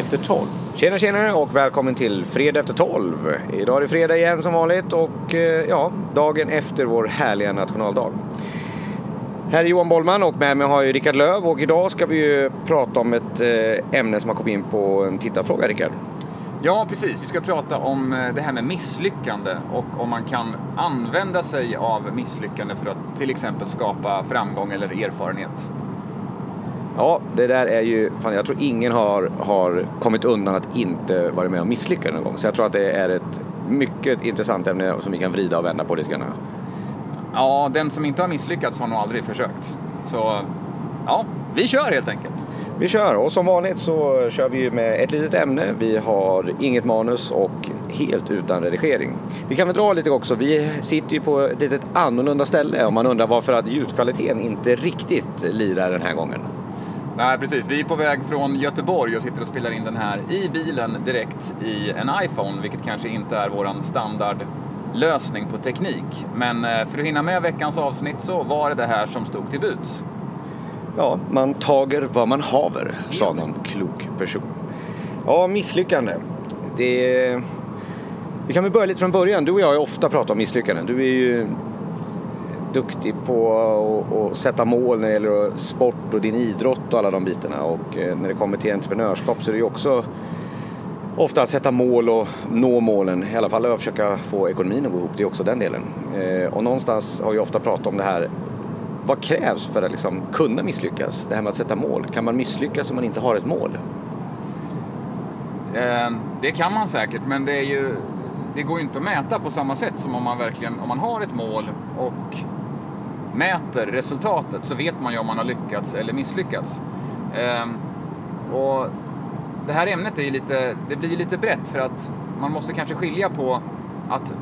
Efter 12. Tjena tjena och välkommen till Fredag efter 12. Idag är det fredag igen som vanligt och eh, ja, dagen efter vår härliga nationaldag. Här är Johan Bollman och med mig har jag Rickard Löv och idag ska vi ju prata om ett eh, ämne som har kommit in på en tittarfråga, Rickard. Ja, precis. Vi ska prata om eh, det här med misslyckande och om man kan använda sig av misslyckande för att till exempel skapa framgång eller erfarenhet. Ja, det där är ju, fan, jag tror ingen har, har kommit undan att inte vara med och misslyckas någon gång. Så jag tror att det är ett mycket intressant ämne som vi kan vrida och vända på lite grann. Ja, den som inte har misslyckats har nog aldrig försökt. Så ja, vi kör helt enkelt. Vi kör och som vanligt så kör vi med ett litet ämne. Vi har inget manus och helt utan redigering. Vi kan väl dra lite också. Vi sitter ju på ett litet annorlunda ställe om man undrar varför att ljudkvaliteten inte riktigt lirar den här gången. Nej, precis. Vi är på väg från Göteborg och sitter och spelar in den här i bilen direkt i en iPhone, vilket kanske inte är våran standardlösning på teknik. Men eh, för att hinna med veckans avsnitt så var det det här som stod till buds. Ja, man tager vad man haver, sa någon klok person. Ja, misslyckande. Det Vi kan väl börja lite från början. Du och jag har ofta pratat om misslyckanden. Du är ju duktig på att sätta mål när det gäller sport och din idrott och alla de bitarna. Och eh, när det kommer till entreprenörskap så är det ju också ofta att sätta mål och nå målen. I alla fall att försöka få ekonomin att gå ihop. Det är också den delen. Eh, och någonstans har vi ofta pratat om det här vad krävs för att liksom kunna misslyckas? Det här med att sätta mål. Kan man misslyckas om man inte har ett mål? Eh, det kan man säkert, men det, är ju, det går ju inte att mäta på samma sätt som om man verkligen om man har ett mål och mäter resultatet så vet man ju om man har lyckats eller misslyckats. Eh, och det här ämnet är ju lite, det blir lite brett för att man måste kanske skilja på att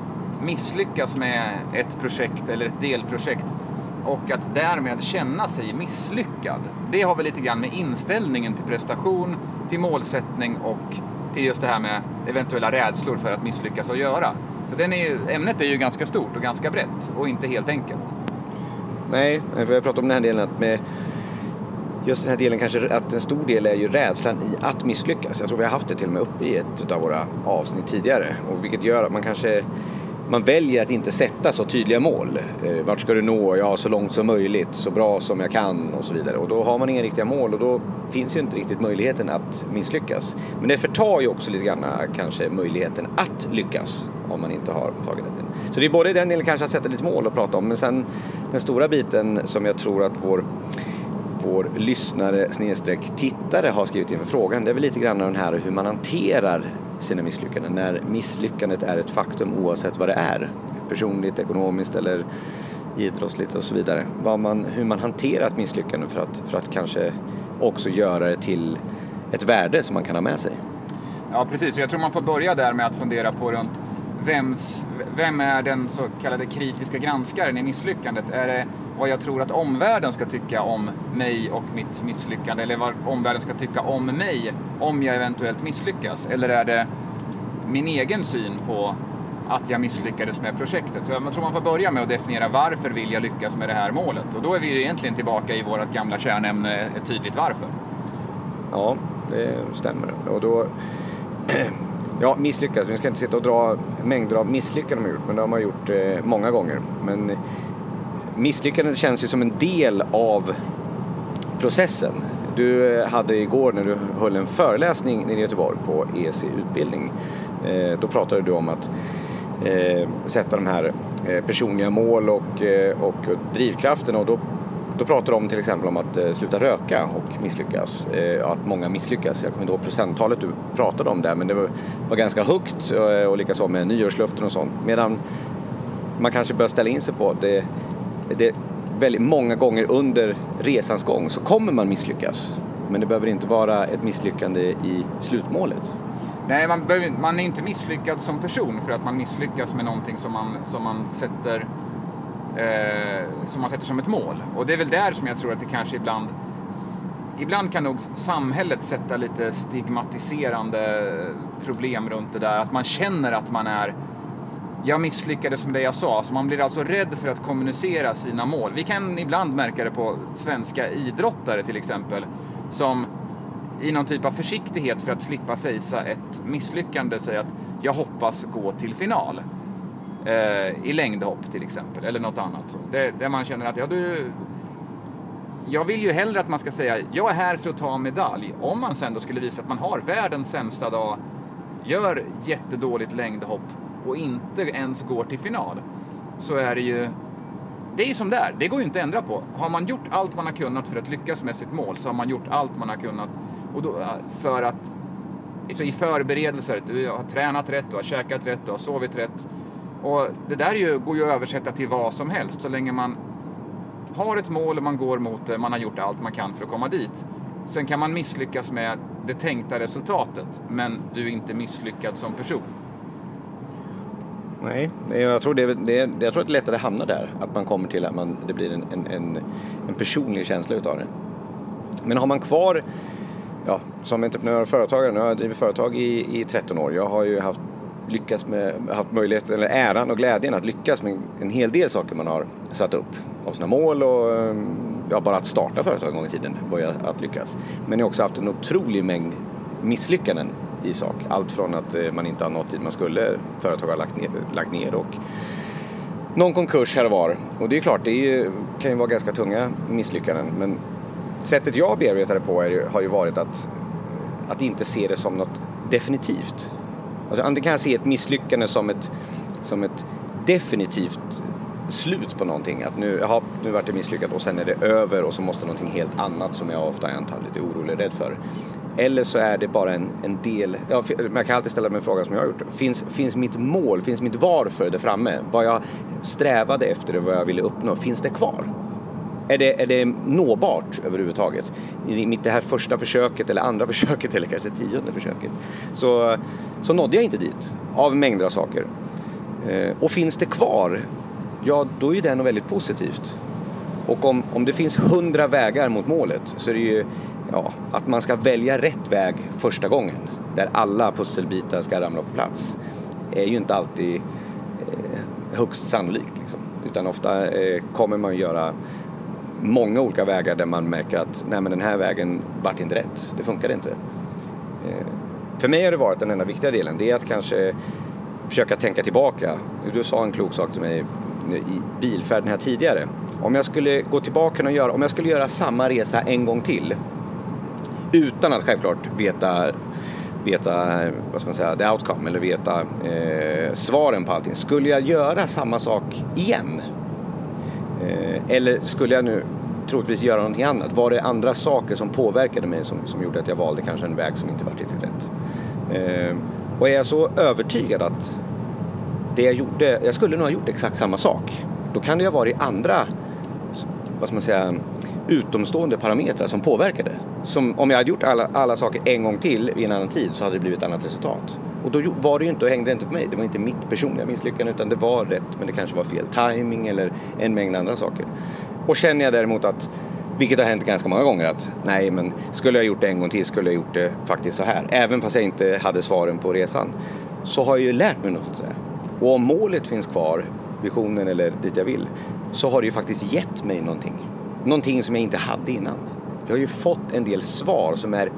misslyckas med ett projekt eller ett delprojekt och att därmed känna sig misslyckad. Det har väl lite grann med inställningen till prestation, till målsättning och till just det här med eventuella rädslor för att misslyckas att göra. Så den är ju, ämnet är ju ganska stort och ganska brett och inte helt enkelt. Nej, för jag pratat om den här delen att med just den här delen kanske att en stor del är ju rädslan i att misslyckas. Jag tror vi har haft det till och med uppe i ett av våra avsnitt tidigare och vilket gör att man kanske man väljer att inte sätta så tydliga mål. Eh, vart ska du nå? Ja, så långt som möjligt, så bra som jag kan och så vidare. Och då har man inga riktiga mål och då finns ju inte riktigt möjligheten att misslyckas. Men det förtar ju också lite grann eh, kanske möjligheten att lyckas om man inte har tagit den delen. Så det är både den delen kanske att sätta lite mål och prata om, men sen den stora biten som jag tror att vår vår lyssnare snedstreck tittare har skrivit in för frågan. Det är väl lite grann den här hur man hanterar sina misslyckanden. När misslyckandet är ett faktum oavsett vad det är. Personligt, ekonomiskt eller idrottsligt och så vidare. Vad man, hur man hanterar ett misslyckande för att, för att kanske också göra det till ett värde som man kan ha med sig. Ja, precis. Jag tror man får börja där med att fundera på runt vems, vem är den så kallade kritiska granskaren i misslyckandet? Är det vad jag tror att omvärlden ska tycka om mig och mitt misslyckande eller vad omvärlden ska tycka om mig om jag eventuellt misslyckas? Eller är det min egen syn på att jag misslyckades med projektet? Så jag tror man får börja med att definiera varför vill jag lyckas med det här målet? Och då är vi ju egentligen tillbaka i vårt gamla kärnämne, ett tydligt varför. Ja, det stämmer. Och då Ja, misslyckas. Vi ska inte sitta och dra mängder av misslyckanden de har gjort, men det har man gjort eh, många gånger. Men eh, misslyckandet känns ju som en del av processen. Du eh, hade igår när du höll en föreläsning nere i Göteborg på EC utbildning, eh, då pratade du om att eh, sätta de här eh, personliga mål och, och drivkrafterna och då, då pratar de till exempel om att eh, sluta röka och misslyckas, eh, att många misslyckas. Jag kommer inte ihåg procenttalet du pratade om där men det var, var ganska högt eh, och likaså med nyårslöften och sånt. Medan man kanske bör ställa in sig på det det väldigt många gånger under resans gång så kommer man misslyckas. Men det behöver inte vara ett misslyckande i slutmålet. Nej, man, behöver, man är inte misslyckad som person för att man misslyckas med någonting som man, som man sätter eh, som man sätter som ett mål. Och det är väl där som jag tror att det kanske ibland Ibland kan nog samhället sätta lite stigmatiserande problem runt det där. Att man känner att man är jag misslyckades med det jag sa. Så man blir alltså rädd för att kommunicera sina mål. Vi kan ibland märka det på svenska idrottare till exempel, som i någon typ av försiktighet för att slippa fejsa ett misslyckande säger att jag hoppas gå till final. Eh, I längdhopp till exempel, eller något annat. Det, där man känner att ja, du, jag vill ju hellre att man ska säga jag är här för att ta medalj. Om man sen då skulle visa att man har världens sämsta dag, gör jättedåligt längdhopp och inte ens går till final, så är det ju det är som det är. Det går ju inte att ändra på. Har man gjort allt man har kunnat för att lyckas med sitt mål så har man gjort allt man har kunnat och då, eh, för att så i förberedelser, du har tränat rätt, du har käkat rätt, du har sovit rätt. Och det där ju, går ju att översätta till vad som helst så länge man har ett mål och man går mot det, man har gjort allt man kan för att komma dit. Sen kan man misslyckas med det tänkta resultatet, men du är inte misslyckad som person. Nej, jag tror det, det, jag tror att det är lättare att hamna där. Att man kommer till att man, det blir en, en, en, en personlig känsla utav det. Men har man kvar, ja, som entreprenör och företagare, nu har jag drivit företag i, i 13 år. Jag har ju haft lyckats med, haft möjligheten, eller äran och glädjen att lyckas med en hel del saker man har satt upp av sina mål och ja, bara att starta företag en gång i tiden var att lyckas. Men jag har också haft en otrolig mängd misslyckanden i sak. Allt från att eh, man inte har nått dit man skulle, företag har lagt ner, lagt ner och någon konkurs här och var. Och det är klart, det är, kan ju vara ganska tunga misslyckanden. Men sättet jag bearbetar det på är, har ju varit att, att inte se det som något definitivt. Alltså, antingen kan jag se ett misslyckande som ett, som ett definitivt slut på någonting. Att nu, jaha, nu vart det misslyckat och sen är det över och så måste någonting helt annat som jag ofta är antagligen lite orolig och rädd för. Eller så är det bara en, en del, ja, man kan alltid ställa mig en fråga som jag har gjort. Finns, finns mitt mål, finns mitt varför där framme? Vad jag strävade efter och vad jag ville uppnå, finns det kvar? Är det, är det nåbart överhuvudtaget? I mitt det här första försöket eller andra försöket eller kanske tionde försöket så, så nådde jag inte dit av mängder av saker. Eh, och finns det kvar, ja då är det nog väldigt positivt. Och om, om det finns hundra vägar mot målet så är det ju ja, att man ska välja rätt väg första gången där alla pusselbitar ska ramla på plats är ju inte alltid eh, högst sannolikt. Liksom. Utan ofta eh, kommer man göra många olika vägar där man märker att nej men den här vägen vart inte rätt, det funkade inte. Eh, för mig har det varit den enda viktiga delen, det är att kanske försöka tänka tillbaka. Du sa en klok sak till mig i bilfärden här tidigare. Om jag skulle gå tillbaka och göra, om jag skulle göra samma resa en gång till utan att självklart veta veta, vad ska man säga, the outcome eller veta eh, svaren på allting. Skulle jag göra samma sak igen? Eh, eller skulle jag nu troligtvis göra någonting annat? Var det andra saker som påverkade mig som, som gjorde att jag valde kanske en väg som inte var riktigt rätt? Eh, och är jag så övertygad att det jag gjorde, jag skulle nog ha gjort exakt samma sak. Då kan det ju ha varit andra, vad ska man säga, utomstående parametrar som påverkade. Som om jag hade gjort alla, alla saker en gång till i en annan tid så hade det blivit ett annat resultat. Och då var det ju inte och hängde inte på mig. Det var inte mitt personliga misslyckande utan det var rätt men det kanske var fel timing eller en mängd andra saker. Och känner jag däremot att, vilket har hänt ganska många gånger, att nej men skulle jag gjort det en gång till skulle jag gjort det faktiskt så här. Även fast jag inte hade svaren på resan. Så har jag ju lärt mig något av det. Och om målet finns kvar, visionen eller dit jag vill, så har det ju faktiskt gett mig någonting. Någonting som jag inte hade innan. Jag har ju fått en del svar som är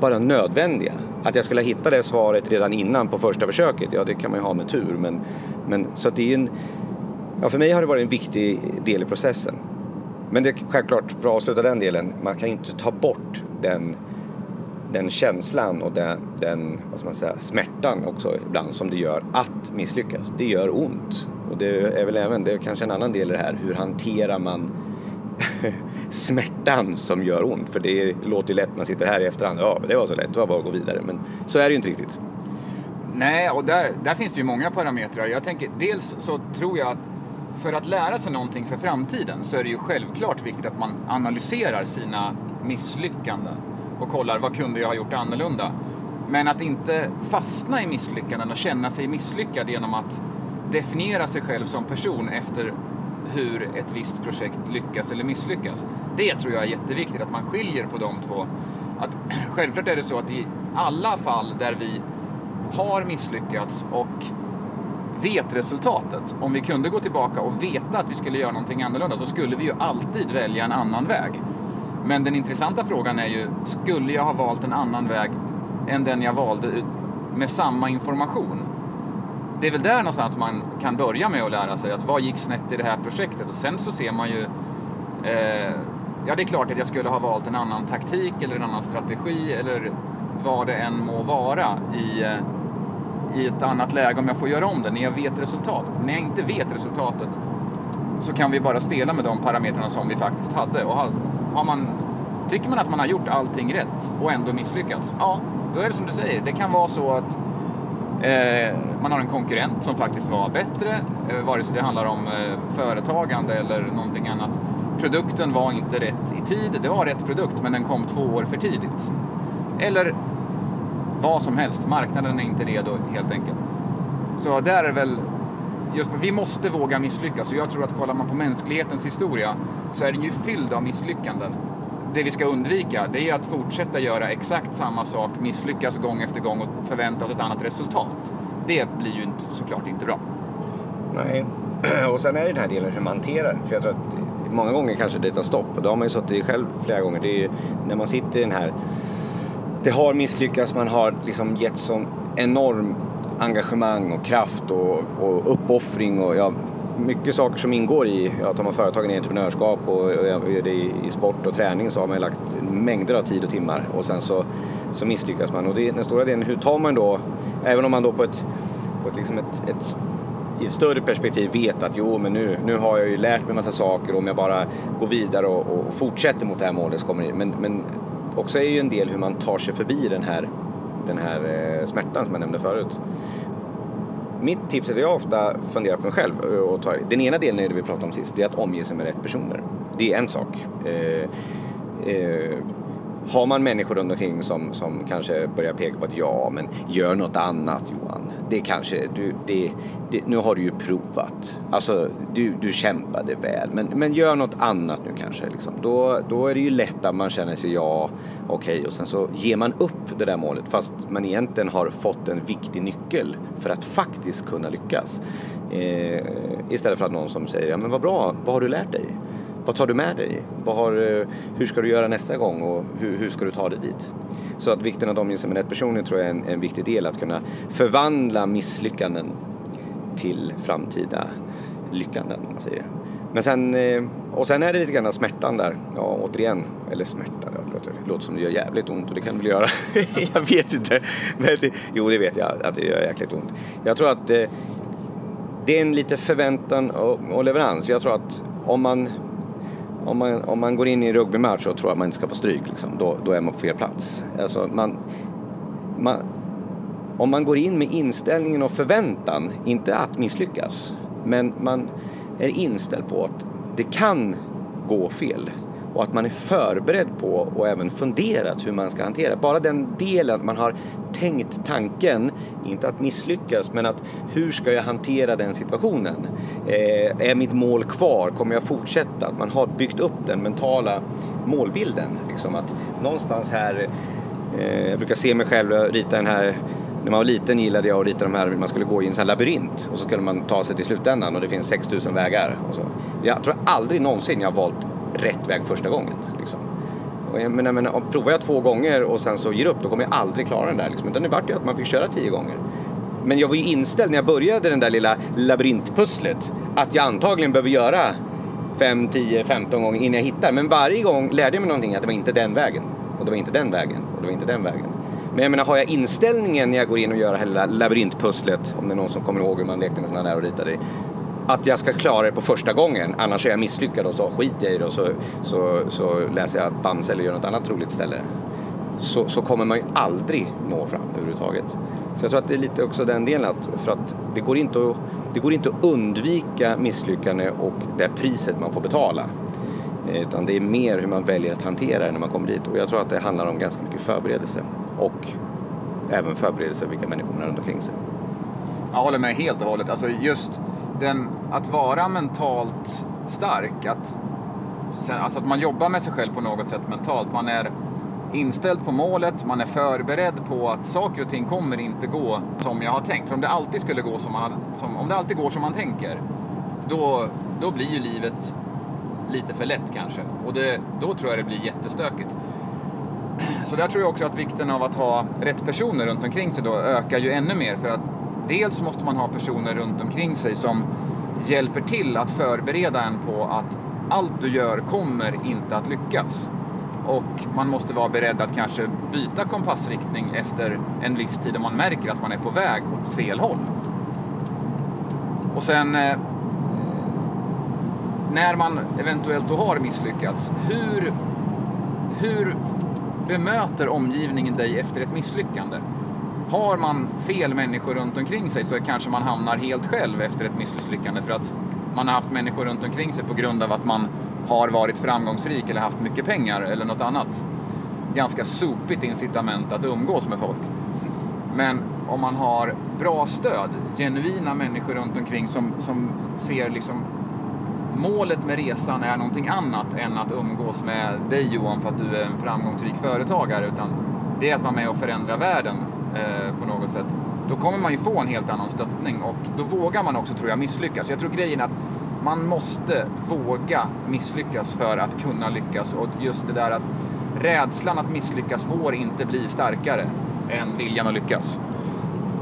bara nödvändiga. Att jag skulle ha hittat det svaret redan innan på första försöket, ja det kan man ju ha med tur. Men, men, så att det är en, ja, för mig har det varit en viktig del i processen. Men det är självklart, för att avsluta den delen, man kan ju inte ta bort den, den känslan och den, den vad ska man säga, smärtan också ibland som det gör att misslyckas. Det gör ont. Och det är väl även, det är kanske en annan del i det här, hur hanterar man smärtan som gör ont. För det låter ju lätt, man sitter här i efterhand, ja det var så lätt, det var bara att gå vidare. Men så är det ju inte riktigt. Nej, och där, där finns det ju många parametrar. Jag tänker, dels så tror jag att för att lära sig någonting för framtiden så är det ju självklart viktigt att man analyserar sina misslyckanden och kollar vad kunde jag ha gjort annorlunda. Men att inte fastna i misslyckanden och känna sig misslyckad genom att definiera sig själv som person efter hur ett visst projekt lyckas eller misslyckas. Det tror jag är jätteviktigt, att man skiljer på de två. Att, självklart är det så att i alla fall där vi har misslyckats och vet resultatet, om vi kunde gå tillbaka och veta att vi skulle göra någonting annorlunda så skulle vi ju alltid välja en annan väg. Men den intressanta frågan är ju, skulle jag ha valt en annan väg än den jag valde med samma information? Det är väl där någonstans man kan börja med att lära sig att vad gick snett i det här projektet? Och sen så ser man ju eh, Ja, det är klart att jag skulle ha valt en annan taktik eller en annan strategi eller vad det än må vara i, eh, i ett annat läge om jag får göra om det, när jag vet resultatet. När jag inte vet resultatet så kan vi bara spela med de parametrarna som vi faktiskt hade. Och har, har man, tycker man att man har gjort allting rätt och ändå misslyckats, ja, då är det som du säger. Det kan vara så att eh, man har en konkurrent som faktiskt var bättre, eh, vare sig det handlar om eh, företagande eller någonting annat. Produkten var inte rätt i tid. Det var rätt produkt, men den kom två år för tidigt. Eller vad som helst. Marknaden är inte redo helt enkelt. Så där är väl just vi måste våga misslyckas och jag tror att kollar man på mänsklighetens historia så är den ju fylld av misslyckanden. Det vi ska undvika det är att fortsätta göra exakt samma sak, misslyckas gång efter gång och förvänta oss ett annat resultat. Det blir ju inte, såklart inte bra. Nej, och sen är det den här delen hur man hanterar det. För jag tror att många gånger kanske det tar stopp. Och då har man ju suttit i själv flera gånger. Det är ju när man sitter i den här... Det har misslyckats, man har liksom gett sån enorm engagemang och kraft och, och uppoffring och ja, mycket saker som ingår i, ja, tar man företagen i entreprenörskap och, och gör det i, i, sport och träning så har man lagt mängder av tid och timmar och sen så, så misslyckas man. Och det, den stora delen, hur tar man då, även om man då på ett, på ett, liksom ett, ett i ett större perspektiv vet att jo, men nu, nu har jag ju lärt mig massa saker och om jag bara går vidare och, och fortsätter mot det här målet så kommer det men, men också är ju en del hur man tar sig förbi den här, den här eh, smärtan som jag nämnde förut. Mitt tips är att jag ofta funderar på mig själv och tar, den ena delen är det vi pratade om sist, det är att omge sig med rätt personer. Det är en sak. Eh, eh, har man människor runt omkring som, som kanske börjar peka på att ja, men gör något annat Johan. Det kanske, du, det, det, nu har du ju provat. Alltså, du, du kämpade väl, men, men gör något annat nu kanske. Liksom. Då, då är det ju lätt att man känner sig ja, okej, okay, och sen så ger man upp det där målet fast man egentligen har fått en viktig nyckel för att faktiskt kunna lyckas. Eh, istället för att någon som säger, ja men vad bra, vad har du lärt dig? Vad tar du med dig? Vad har, eh, hur ska du göra nästa gång och hur, hur ska du ta dig dit? Så att vikten att omge sig med rätt personer tror jag är en, en viktig del. Att kunna förvandla misslyckanden till framtida lyckanden. Man säger. Men sen, eh, och sen är det lite grann smärtan där. Ja, återigen, eller smärta, det låter, det låter som det gör jävligt ont och det kan det väl göra. jag vet inte. Men det, jo, det vet jag att det gör jäkligt ont. Jag tror att eh, det är en lite förväntan och, och leverans. Jag tror att om man om man, om man går in i en rugbymatch och tror att man inte ska få stryk, liksom, då, då är man på fel plats. Alltså, man, man, om man går in med inställningen och förväntan, inte att misslyckas, men man är inställd på att det kan gå fel och att man är förberedd på och även funderat hur man ska hantera. Bara den delen att man har tänkt tanken, inte att misslyckas, men att hur ska jag hantera den situationen? Eh, är mitt mål kvar? Kommer jag fortsätta? Att man har byggt upp den mentala målbilden. Liksom att någonstans här, eh, jag brukar se mig själv rita den här när man var liten gillade jag att rita de här, man skulle gå i en sån här labyrint och så skulle man ta sig till slutändan och det finns 6000 vägar. Och så. Jag tror aldrig någonsin jag har valt rätt väg första gången. Liksom. Och jag menar, men, provar jag två gånger och sen så ger upp, då kommer jag aldrig klara den där. Liksom. Utan det vart ju att man fick köra tio gånger. Men jag var ju inställd när jag började den där lilla labyrintpusslet att jag antagligen behöver göra 5, 10, 15 gånger innan jag hittar. Men varje gång lärde jag mig någonting att det var inte den vägen. Och det var inte den vägen. Och det var inte den vägen. Men jag menar, har jag inställningen när jag går in och gör hela labyrintpusslet, om det är någon som kommer ihåg hur man lekte med sådana där och ritade, att jag ska klara det på första gången. Annars är jag misslyckad och så skiter jag i det och så, så, så läser jag Bamse eller gör något annat roligt ställe. Så, så kommer man ju aldrig nå fram överhuvudtaget. Så jag tror att det är lite också den delen att, för att det går inte att, det går inte att undvika misslyckande och det priset man får betala. Eh, utan det är mer hur man väljer att hantera det när man kommer dit. Och jag tror att det handlar om ganska mycket förberedelse. Och även förberedelse av vilka människor man har runt omkring sig. Jag håller med helt och hållet. Alltså just den, att vara mentalt stark, att, alltså att man jobbar med sig själv på något sätt mentalt. Man är inställd på målet, man är förberedd på att saker och ting kommer inte gå som jag har tänkt. För om det alltid skulle gå som man, som, om det alltid går som man tänker, då, då blir ju livet lite för lätt kanske. Och det, då tror jag det blir jättestökigt. Så där tror jag också att vikten av att ha rätt personer runt omkring sig då ökar ju ännu mer för att dels måste man ha personer runt omkring sig som hjälper till att förbereda en på att allt du gör kommer inte att lyckas. Och man måste vara beredd att kanske byta kompassriktning efter en viss tid om man märker att man är på väg åt fel håll. Och sen eh, när man eventuellt då har misslyckats, hur, hur bemöter omgivningen dig efter ett misslyckande? Har man fel människor runt omkring sig så kanske man hamnar helt själv efter ett misslyckande. För att man har haft människor runt omkring sig på grund av att man har varit framgångsrik eller haft mycket pengar eller något annat. Ganska sopigt incitament att umgås med folk. Men om man har bra stöd, genuina människor runt omkring som, som ser liksom målet med resan är någonting annat än att umgås med dig Johan för att du är en framgångsrik företagare utan det är att vara med och förändra världen eh, på något sätt. Då kommer man ju få en helt annan stöttning och då vågar man också tror jag misslyckas. Jag tror grejen är att man måste våga misslyckas för att kunna lyckas och just det där att rädslan att misslyckas får inte bli starkare än viljan att lyckas.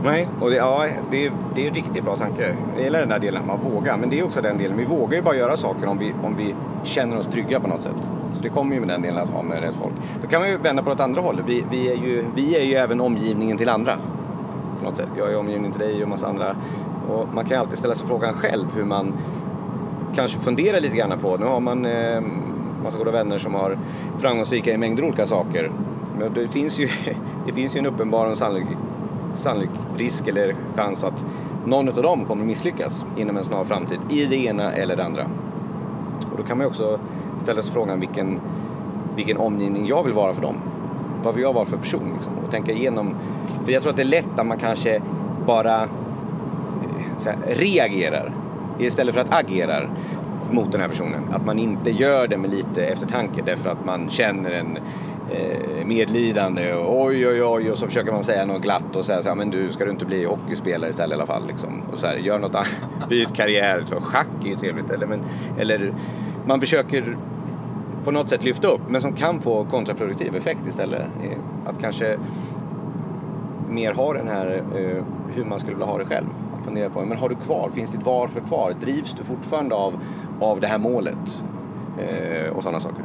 Nej, och det, ja, det, är, det är en riktigt bra tanke. Det gäller den där delen, man vågar. Men det är också den delen, vi vågar ju bara göra saker om vi, om vi känner oss trygga på något sätt. Så det kommer ju med den delen att ha med rätt folk. Så kan man ju vända på det andra hållet. Vi, vi, är ju, vi är ju även omgivningen till andra. På något sätt. Jag är omgivningen till dig och massa andra. Och man kan ju alltid ställa sig frågan själv hur man kanske funderar lite grann på. Nu har man eh, massa goda vänner som har framgångsrika i mängder olika saker. Men det finns ju, det finns ju en uppenbar och sannolik, risk eller chans att någon av dem kommer misslyckas inom en snar framtid i det ena eller det andra. Och då kan man ju också ställa sig frågan vilken, vilken omgivning jag vill vara för dem. Vad vill jag vara för person? Liksom? Och tänka igenom. För jag tror att det är lätt att man kanske bara eh, här, reagerar istället för att agera mot den här personen. Att man inte gör det med lite eftertanke därför att man känner en eh, medlidande och oj oj oj och så försöker man säga något glatt och säga så här, men du ska du inte bli hockeyspelare istället i alla fall liksom. Och så här, gör något annat, byt karriär, så schack är ju trevligt. Eller, men, eller man försöker på något sätt lyfta upp men som kan få kontraproduktiv effekt istället. Eh, att kanske mer ha den här eh, hur man skulle vilja ha det själv fundera på, men har du kvar, finns ditt varför kvar? Drivs du fortfarande av, av det här målet? Eh, och sådana saker.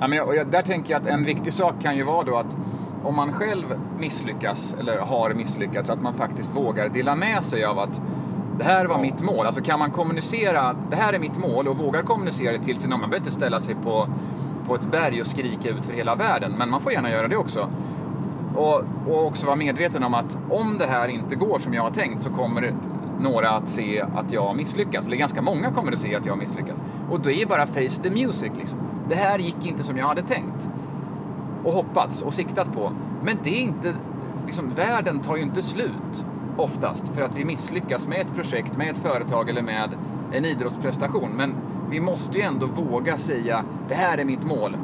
Ja, men jag, där tänker jag att en viktig sak kan ju vara då att om man själv misslyckas eller har misslyckats, att man faktiskt vågar dela med sig av att det här var mitt mål. Alltså kan man kommunicera att det här är mitt mål och vågar kommunicera det till sin Man behöver inte ställa sig på, på ett berg och skrika ut för hela världen, men man får gärna göra det också. Och, och också vara medveten om att om det här inte går som jag har tänkt så kommer några att se att jag misslyckas. Eller ganska många kommer att se att jag misslyckas. Och då är bara face the music liksom. Det här gick inte som jag hade tänkt. Och hoppats och siktat på. Men det är inte, liksom världen tar ju inte slut oftast för att vi misslyckas med ett projekt, med ett företag eller med en idrottsprestation. Men vi måste ju ändå våga säga, det här är mitt mål.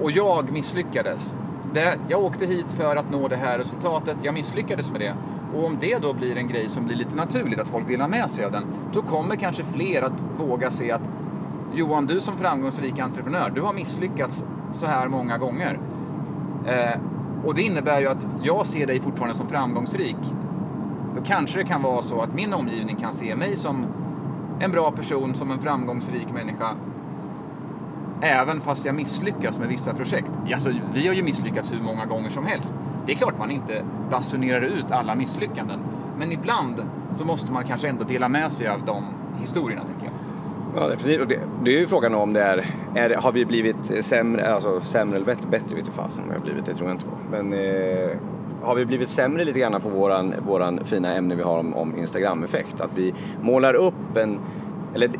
Och jag misslyckades det, jag åkte hit för att nå det här resultatet, jag misslyckades med det. Och om det då blir en grej som blir lite naturligt, att folk delar med sig av den, då kommer kanske fler att våga se att Johan, du som framgångsrik entreprenör, du har misslyckats så här många gånger. Eh, och det innebär ju att jag ser dig fortfarande som framgångsrik. Då kanske det kan vara så att min omgivning kan se mig som en bra person, som en framgångsrik människa Även fast jag misslyckas med vissa projekt. Alltså, vi har ju misslyckats hur många gånger som helst. Det är klart man inte basunerar ut alla misslyckanden. Men ibland så måste man kanske ändå dela med sig av de historierna, tänker jag. Ja, definitivt. Det, det är ju frågan om det är, är har vi blivit sämre, alltså sämre eller bättre? Bättre vet fasen om vi har blivit, det tror jag inte på. Men eh, har vi blivit sämre lite grann på våran, våran fina ämne vi har om, om Instagram-effekt? Att vi målar upp en eller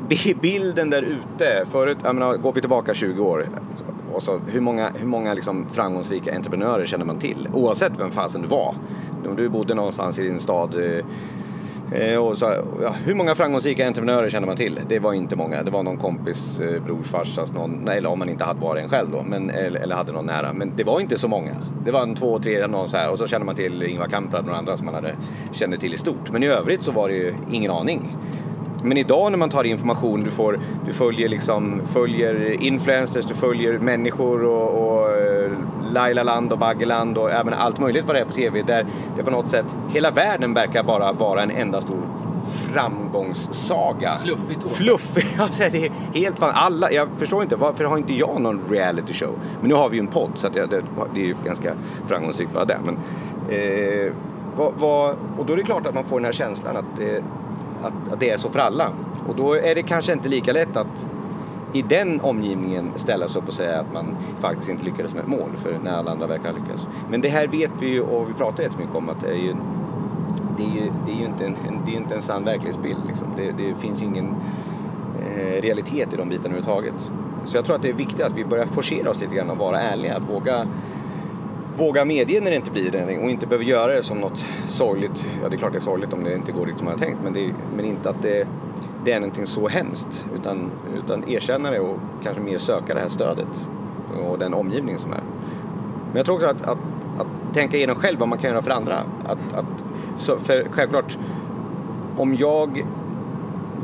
bilden där ute, förut, jag menar, går vi tillbaka 20 år, och så, hur många, hur många liksom framgångsrika entreprenörer känner man till? Oavsett vem fasen du var. Om du bodde någonstans i din stad eh, eh, och så, ja, hur många framgångsrika entreprenörer känner man till? Det var inte många. Det var någon kompis, eh, farsas, någon, eller om man inte hade varit en själv då, men, eller, eller, hade någon nära. Men det var inte så många. Det var en två, tre, någon så här och så känner man till Ingvar Kamprad och några andra som man hade, kände till i stort. Men i övrigt så var det ju ingen aning. Men idag när man tar information, du, får, du följer, liksom, följer influencers, du följer människor och, och eh, Laila Land och Baggeland och även allt möjligt vad det är på TV där det på något sätt, hela världen verkar bara vara en enda stor framgångssaga. Fluffigt hår. Fluffigt, alltså det är helt fan, alla, jag förstår inte varför har inte jag någon reality show? Men nu har vi ju en podd så att det, det, det är ju ganska framgångsrikt bara det. Men, eh, vad, vad, och då är det klart att man får den här känslan att, eh, att, att det är så för alla. Och då är det kanske inte lika lätt att i den omgivningen ställa sig upp och säga att man faktiskt inte lyckades med ett mål för när alla andra verkar ha lyckats. Men det här vet vi ju och vi pratar jättemycket om att det är ju det är ju, det är ju inte, en, det är inte en sann verklighetsbild. Liksom. Det, det, finns ju ingen eh, realitet i de bitarna överhuvudtaget. Så jag tror att det är viktigt att vi börjar forcera oss lite grann och vara ärliga. Att våga, våga medge när det inte blir det och inte behöver göra det som något sorgligt. Ja, det är klart det är sorgligt om det inte går riktigt som man har tänkt, men, det, men inte att det, det är någonting så hemskt. Utan, utan erkänna det och kanske mer söka det här stödet och den omgivning som är. Men jag tror också att, att, att tänka igenom själv vad man kan göra för andra. Att, att, så för självklart, om jag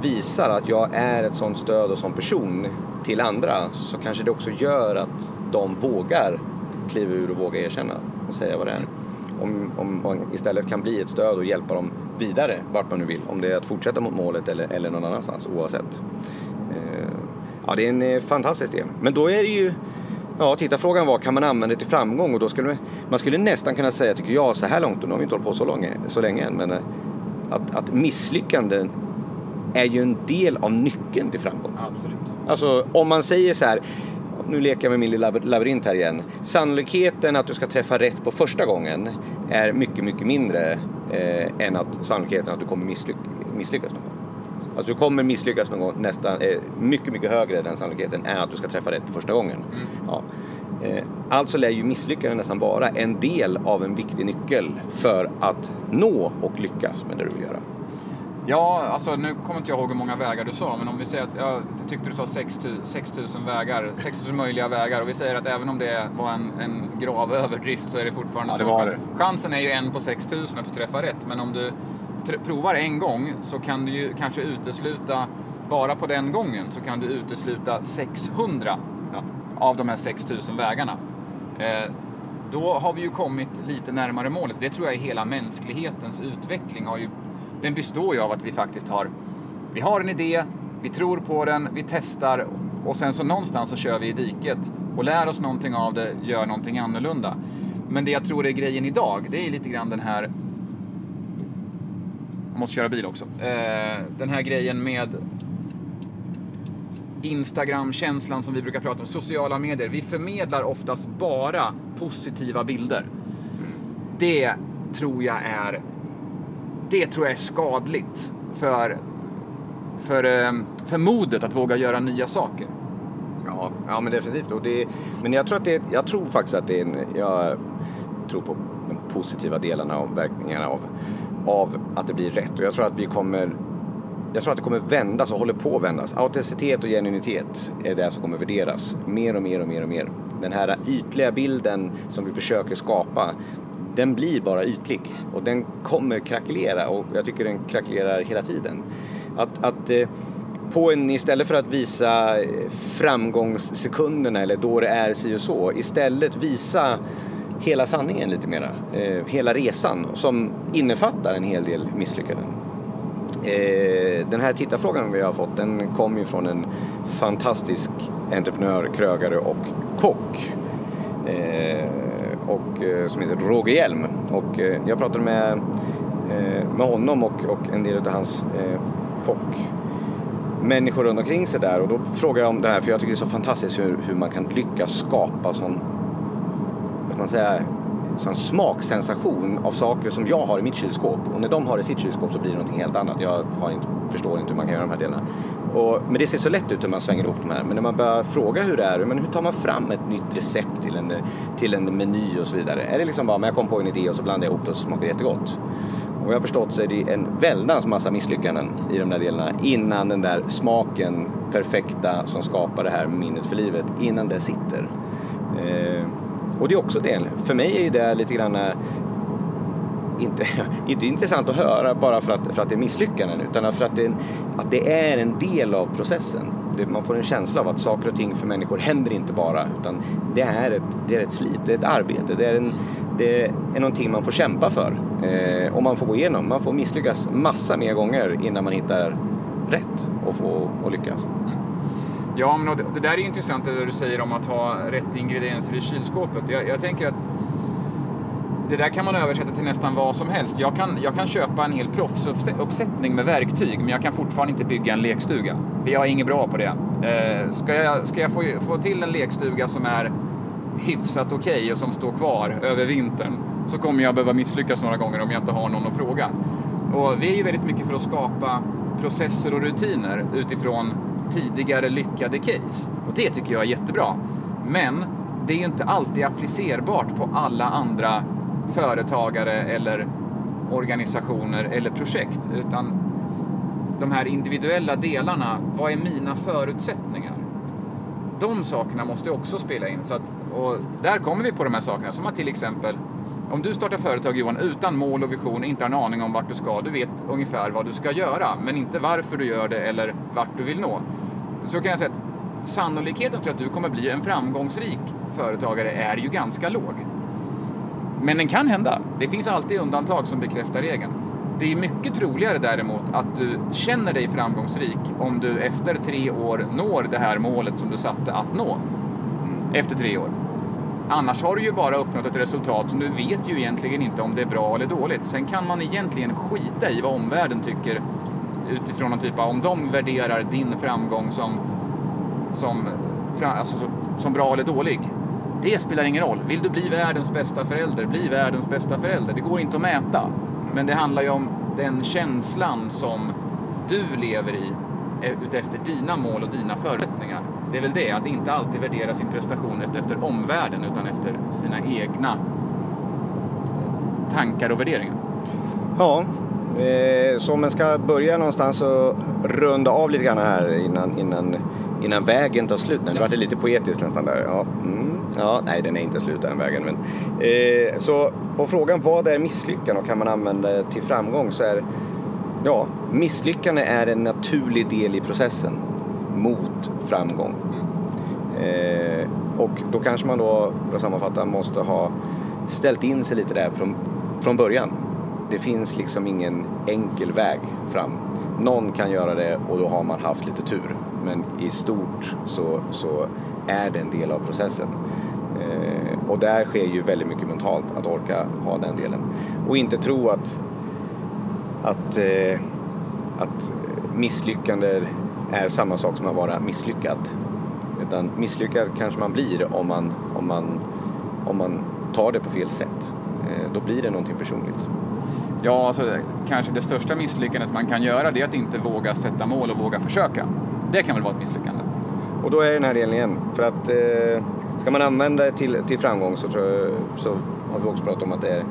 visar att jag är ett sånt stöd och sån person till andra så kanske det också gör att de vågar kliva ur och våga erkänna och säga vad det är. Om, om man istället kan bli ett stöd och hjälpa dem vidare vart man nu vill. Om det är att fortsätta mot målet eller, eller någon annanstans oavsett. Eh, ja, det är en eh, fantastisk del. Men då är det ju Ja, tittarfrågan var kan man använda det till framgång och då skulle man skulle nästan kunna säga, tycker jag, så här långt, och nu har vi inte hållit på så länge, så länge än, men eh, att, att misslyckanden är ju en del av nyckeln till framgång. Absolut. Alltså om man säger så här, nu leker jag med min lilla labyrint här igen. Sannolikheten att du ska träffa rätt på första gången är mycket, mycket mindre eh, än att sannolikheten att du kommer misslyck misslyckas någon gång. Alltså du kommer misslyckas någon gång nästan, eh, mycket, mycket högre den sannolikheten än att du ska träffa rätt på första gången. Mm. Ja. Eh, alltså lär ju misslyckande nästan vara en del av en viktig nyckel för att nå och lyckas med det du vill göra. Ja, alltså nu kommer inte jag ihåg hur många vägar du sa, men om vi säger att, jag tyckte du sa 6000 vägar, 6000 möjliga vägar och vi säger att även om det var en, en grav överdrift så är det fortfarande ja, det var så. Det. Chansen är ju en på 6000 att du träffar rätt, men om du provar en gång så kan du ju kanske utesluta, bara på den gången, så kan du utesluta 600 ja. av de här 6000 vägarna. Eh, då har vi ju kommit lite närmare målet. Det tror jag är hela mänsklighetens utveckling har ju, den består ju av att vi faktiskt har, vi har en idé, vi tror på den, vi testar och sen så någonstans så kör vi i diket och lär oss någonting av det, gör någonting annorlunda. Men det jag tror är grejen idag, det är lite grann den här måste köra bil också. Eh, den här grejen med Instagram-känslan som vi brukar prata om, sociala medier. Vi förmedlar oftast bara positiva bilder. Det tror jag är, det tror jag är skadligt för, för, eh, för modet att våga göra nya saker. Ja, ja men definitivt. Och det, men jag tror, att det, jag tror faktiskt att det är en, jag tror på de positiva delarna och verkningarna av av att det blir rätt. Och jag tror att vi kommer jag tror att det kommer vändas och håller på att vändas. Autenticitet och genuinitet är det som kommer värderas mer och mer och mer och mer. Den här ytliga bilden som vi försöker skapa, den blir bara ytlig och den kommer krackelera och jag tycker den krackelerar hela tiden. Att, att eh, på en, istället för att visa eh, framgångssekunderna eller då det är si och så, istället visa hela sanningen lite mera. Eh, hela resan som innefattar en hel del misslyckanden. Eh, den här tittarfrågan vi har fått den kom ju från en fantastisk entreprenör, krögare och kock. Eh, och, eh, som heter Roger Hjelm. Och eh, jag pratade med, eh, med honom och, och en del av hans kock människor runt omkring sig där och då frågade jag om det här för jag tycker det är så fantastiskt hur, hur man kan lyckas skapa sån vad man säga, sån smaksensation av saker som jag har i mitt kylskåp. Och när de har i sitt kylskåp så blir det någonting helt annat. Jag inte, förstår inte hur man kan göra de här delarna. Och, men det ser så lätt ut hur man svänger ihop de här. Men när man börjar fråga hur det är, men hur tar man fram ett nytt recept till en, till en meny och så vidare? Är det liksom bara, men jag kom på en idé och så blandar jag ihop det och så smakar det jättegott? Och vad jag har förstått så är det en väldans massa misslyckanden i de där delarna innan den där smaken perfekta som skapar det här minnet för livet, innan det sitter. Eh, och det är också det, för mig är det lite grann eh, inte, inte intressant att höra bara för att, för att det är misslyckanden utan för att det, att det är en del av processen. Det, man får en känsla av att saker och ting för människor händer inte bara utan det är ett, det är ett slit, det är ett arbete, det är, en, det är någonting man får kämpa för eh, och man får gå igenom. Man får misslyckas massa mer gånger innan man hittar rätt och få och lyckas. Ja, men det, det där är intressant det du säger om att ha rätt ingredienser i kylskåpet. Jag, jag tänker att det där kan man översätta till nästan vad som helst. Jag kan, jag kan köpa en hel proffsuppsättning med verktyg, men jag kan fortfarande inte bygga en lekstuga. För jag är inget bra på det. Eh, ska jag, ska jag få, få till en lekstuga som är hyfsat okej okay och som står kvar över vintern, så kommer jag behöva misslyckas några gånger om jag inte har någon att fråga. Och vi är ju väldigt mycket för att skapa processer och rutiner utifrån tidigare lyckade case. Och det tycker jag är jättebra. Men det är ju inte alltid applicerbart på alla andra företagare eller organisationer eller projekt. Utan de här individuella delarna, vad är mina förutsättningar? De sakerna måste också spela in. Så att, och där kommer vi på de här sakerna som att till exempel om du startar företag Johan utan mål och vision, inte har en aning om vart du ska, du vet ungefär vad du ska göra, men inte varför du gör det eller vart du vill nå. Så kan jag säga att sannolikheten för att du kommer bli en framgångsrik företagare är ju ganska låg. Men den kan hända. Det finns alltid undantag som bekräftar regeln. Det är mycket troligare däremot att du känner dig framgångsrik om du efter tre år når det här målet som du satte att nå. Efter tre år. Annars har du ju bara uppnått ett resultat som du vet ju egentligen inte om det är bra eller dåligt. Sen kan man egentligen skita i vad omvärlden tycker utifrån någon typ av, om de värderar din framgång som, som, alltså, som bra eller dålig. Det spelar ingen roll. Vill du bli världens bästa förälder, bli världens bästa förälder. Det går inte att mäta. Men det handlar ju om den känslan som du lever i e, utefter dina mål och dina förutsättningar. Det är väl det, att inte alltid värdera sin prestation efter omvärlden utan efter sina egna tankar och värderingar. Ja, så om man ska börja någonstans och runda av lite grann här innan, innan, innan vägen tar slut. Nu vart det lite poetiskt nästan där. Ja. Mm. Ja, nej, den är inte slut den vägen. Men, eh, så på frågan vad är misslyckande och kan man använda det till framgång så är ja, misslyckande är en naturlig del i processen mot framgång. Eh, och då kanske man då, för att sammanfatta, måste ha ställt in sig lite där från, från början. Det finns liksom ingen enkel väg fram. Någon kan göra det och då har man haft lite tur. Men i stort så, så är det en del av processen. Eh, och där sker ju väldigt mycket mentalt, att orka ha den delen. Och inte tro att, att, eh, att misslyckande är samma sak som att vara misslyckad. Utan misslyckad kanske man blir om man, om man, om man tar det på fel sätt. Eh, då blir det någonting personligt. Ja, alltså, kanske det största misslyckandet man kan göra det är att inte våga sätta mål och våga försöka. Det kan väl vara ett misslyckande? Och då är det den här delen igen. För att eh, ska man använda det till, till framgång så, tror jag, så har vi också pratat om att det är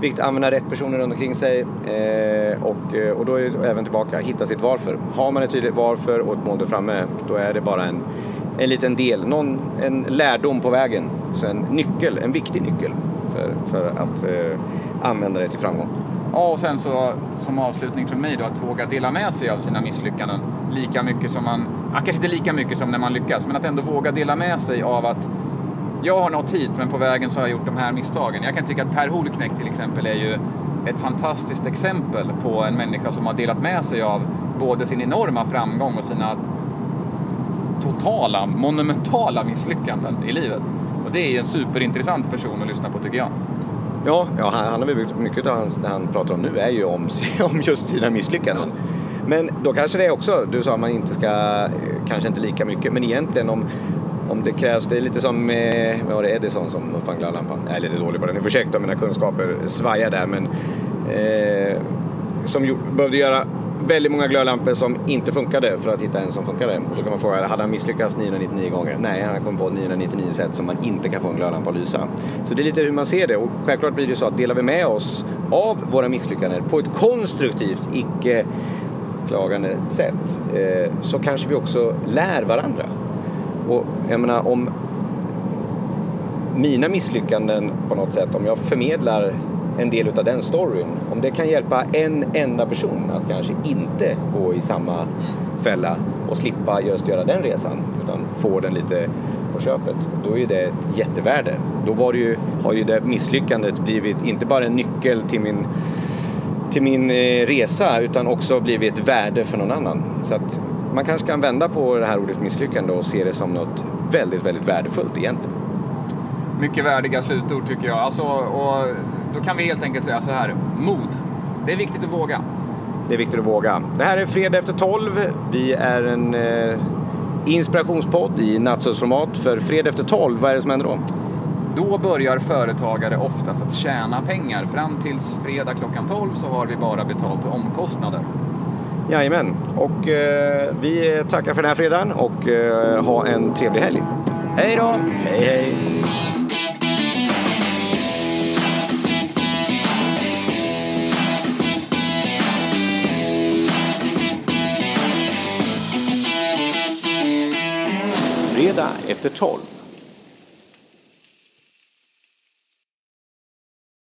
viktigt att använda rätt personer runt omkring sig. Eh, och, eh, och då är det även tillbaka, hitta sitt varför. Har man ett tydligt varför och ett mål där framme, då är det bara en, en liten del, någon, en lärdom på vägen. Så en nyckel, en viktig nyckel för, för att eh, använda det till framgång. Ja, och sen så som avslutning för mig då att våga dela med sig av sina misslyckanden lika mycket som man, ja, kanske inte lika mycket som när man lyckas, men att ändå våga dela med sig av att jag har nått hit, men på vägen så har jag gjort de här misstagen. Jag kan tycka att Per Holknekt till exempel är ju ett fantastiskt exempel på en människa som har delat med sig av både sin enorma framgång och sina totala, monumentala misslyckanden i livet. Och det är ju en superintressant person att lyssna på tycker jag. Ja, ja han, han har byggt mycket av det han pratar om nu är ju om, om just sina misslyckanden. Men då kanske det är också, du sa att man inte ska, kanske inte lika mycket, men egentligen om, om det krävs, det är lite som med, vad var det, Edison som uppfann glödlampan? Jag är lite dålig på den, ursäkta mina kunskaper svajar där men eh, som behövde göra väldigt många glödlampor som inte funkade för att hitta en som funkade. Och då kan man fråga, hade han misslyckats 999 gånger? Nej, han har kommit på 999 sätt som man inte kan få en glödlampa att lysa. Så det är lite hur man ser det och självklart blir det så att delar vi med oss av våra misslyckanden på ett konstruktivt, icke klagande sätt eh, så kanske vi också lär varandra. Och jag menar om mina misslyckanden på något sätt, om jag förmedlar en del av den storyn, om det kan hjälpa en enda person att kanske inte gå i samma fälla och slippa just göra den resan utan få den lite på köpet, då är det ett jättevärde. Då var det ju, har ju det misslyckandet blivit inte bara en nyckel till min, till min eh, resa utan också blivit ett värde för någon annan. Så att man kanske kan vända på det här ordet misslyckande och se det som något väldigt, väldigt värdefullt egentligen. Mycket värdiga slutord tycker jag. Alltså, och då kan vi helt enkelt säga så här, mod. Det är viktigt att våga. Det är viktigt att våga. Det här är Fredag efter 12. Vi är en eh, inspirationspodd i nattsudsformat för Fredag efter 12. Vad är det som händer då? Då börjar företagare oftast att tjäna pengar. Fram tills fredag klockan 12 så har vi bara betalt omkostnader. Jajamän. Och eh, vi tackar för den här fredagen och eh, ha en trevlig helg. Hej då! Hej hej! Fredag efter 12.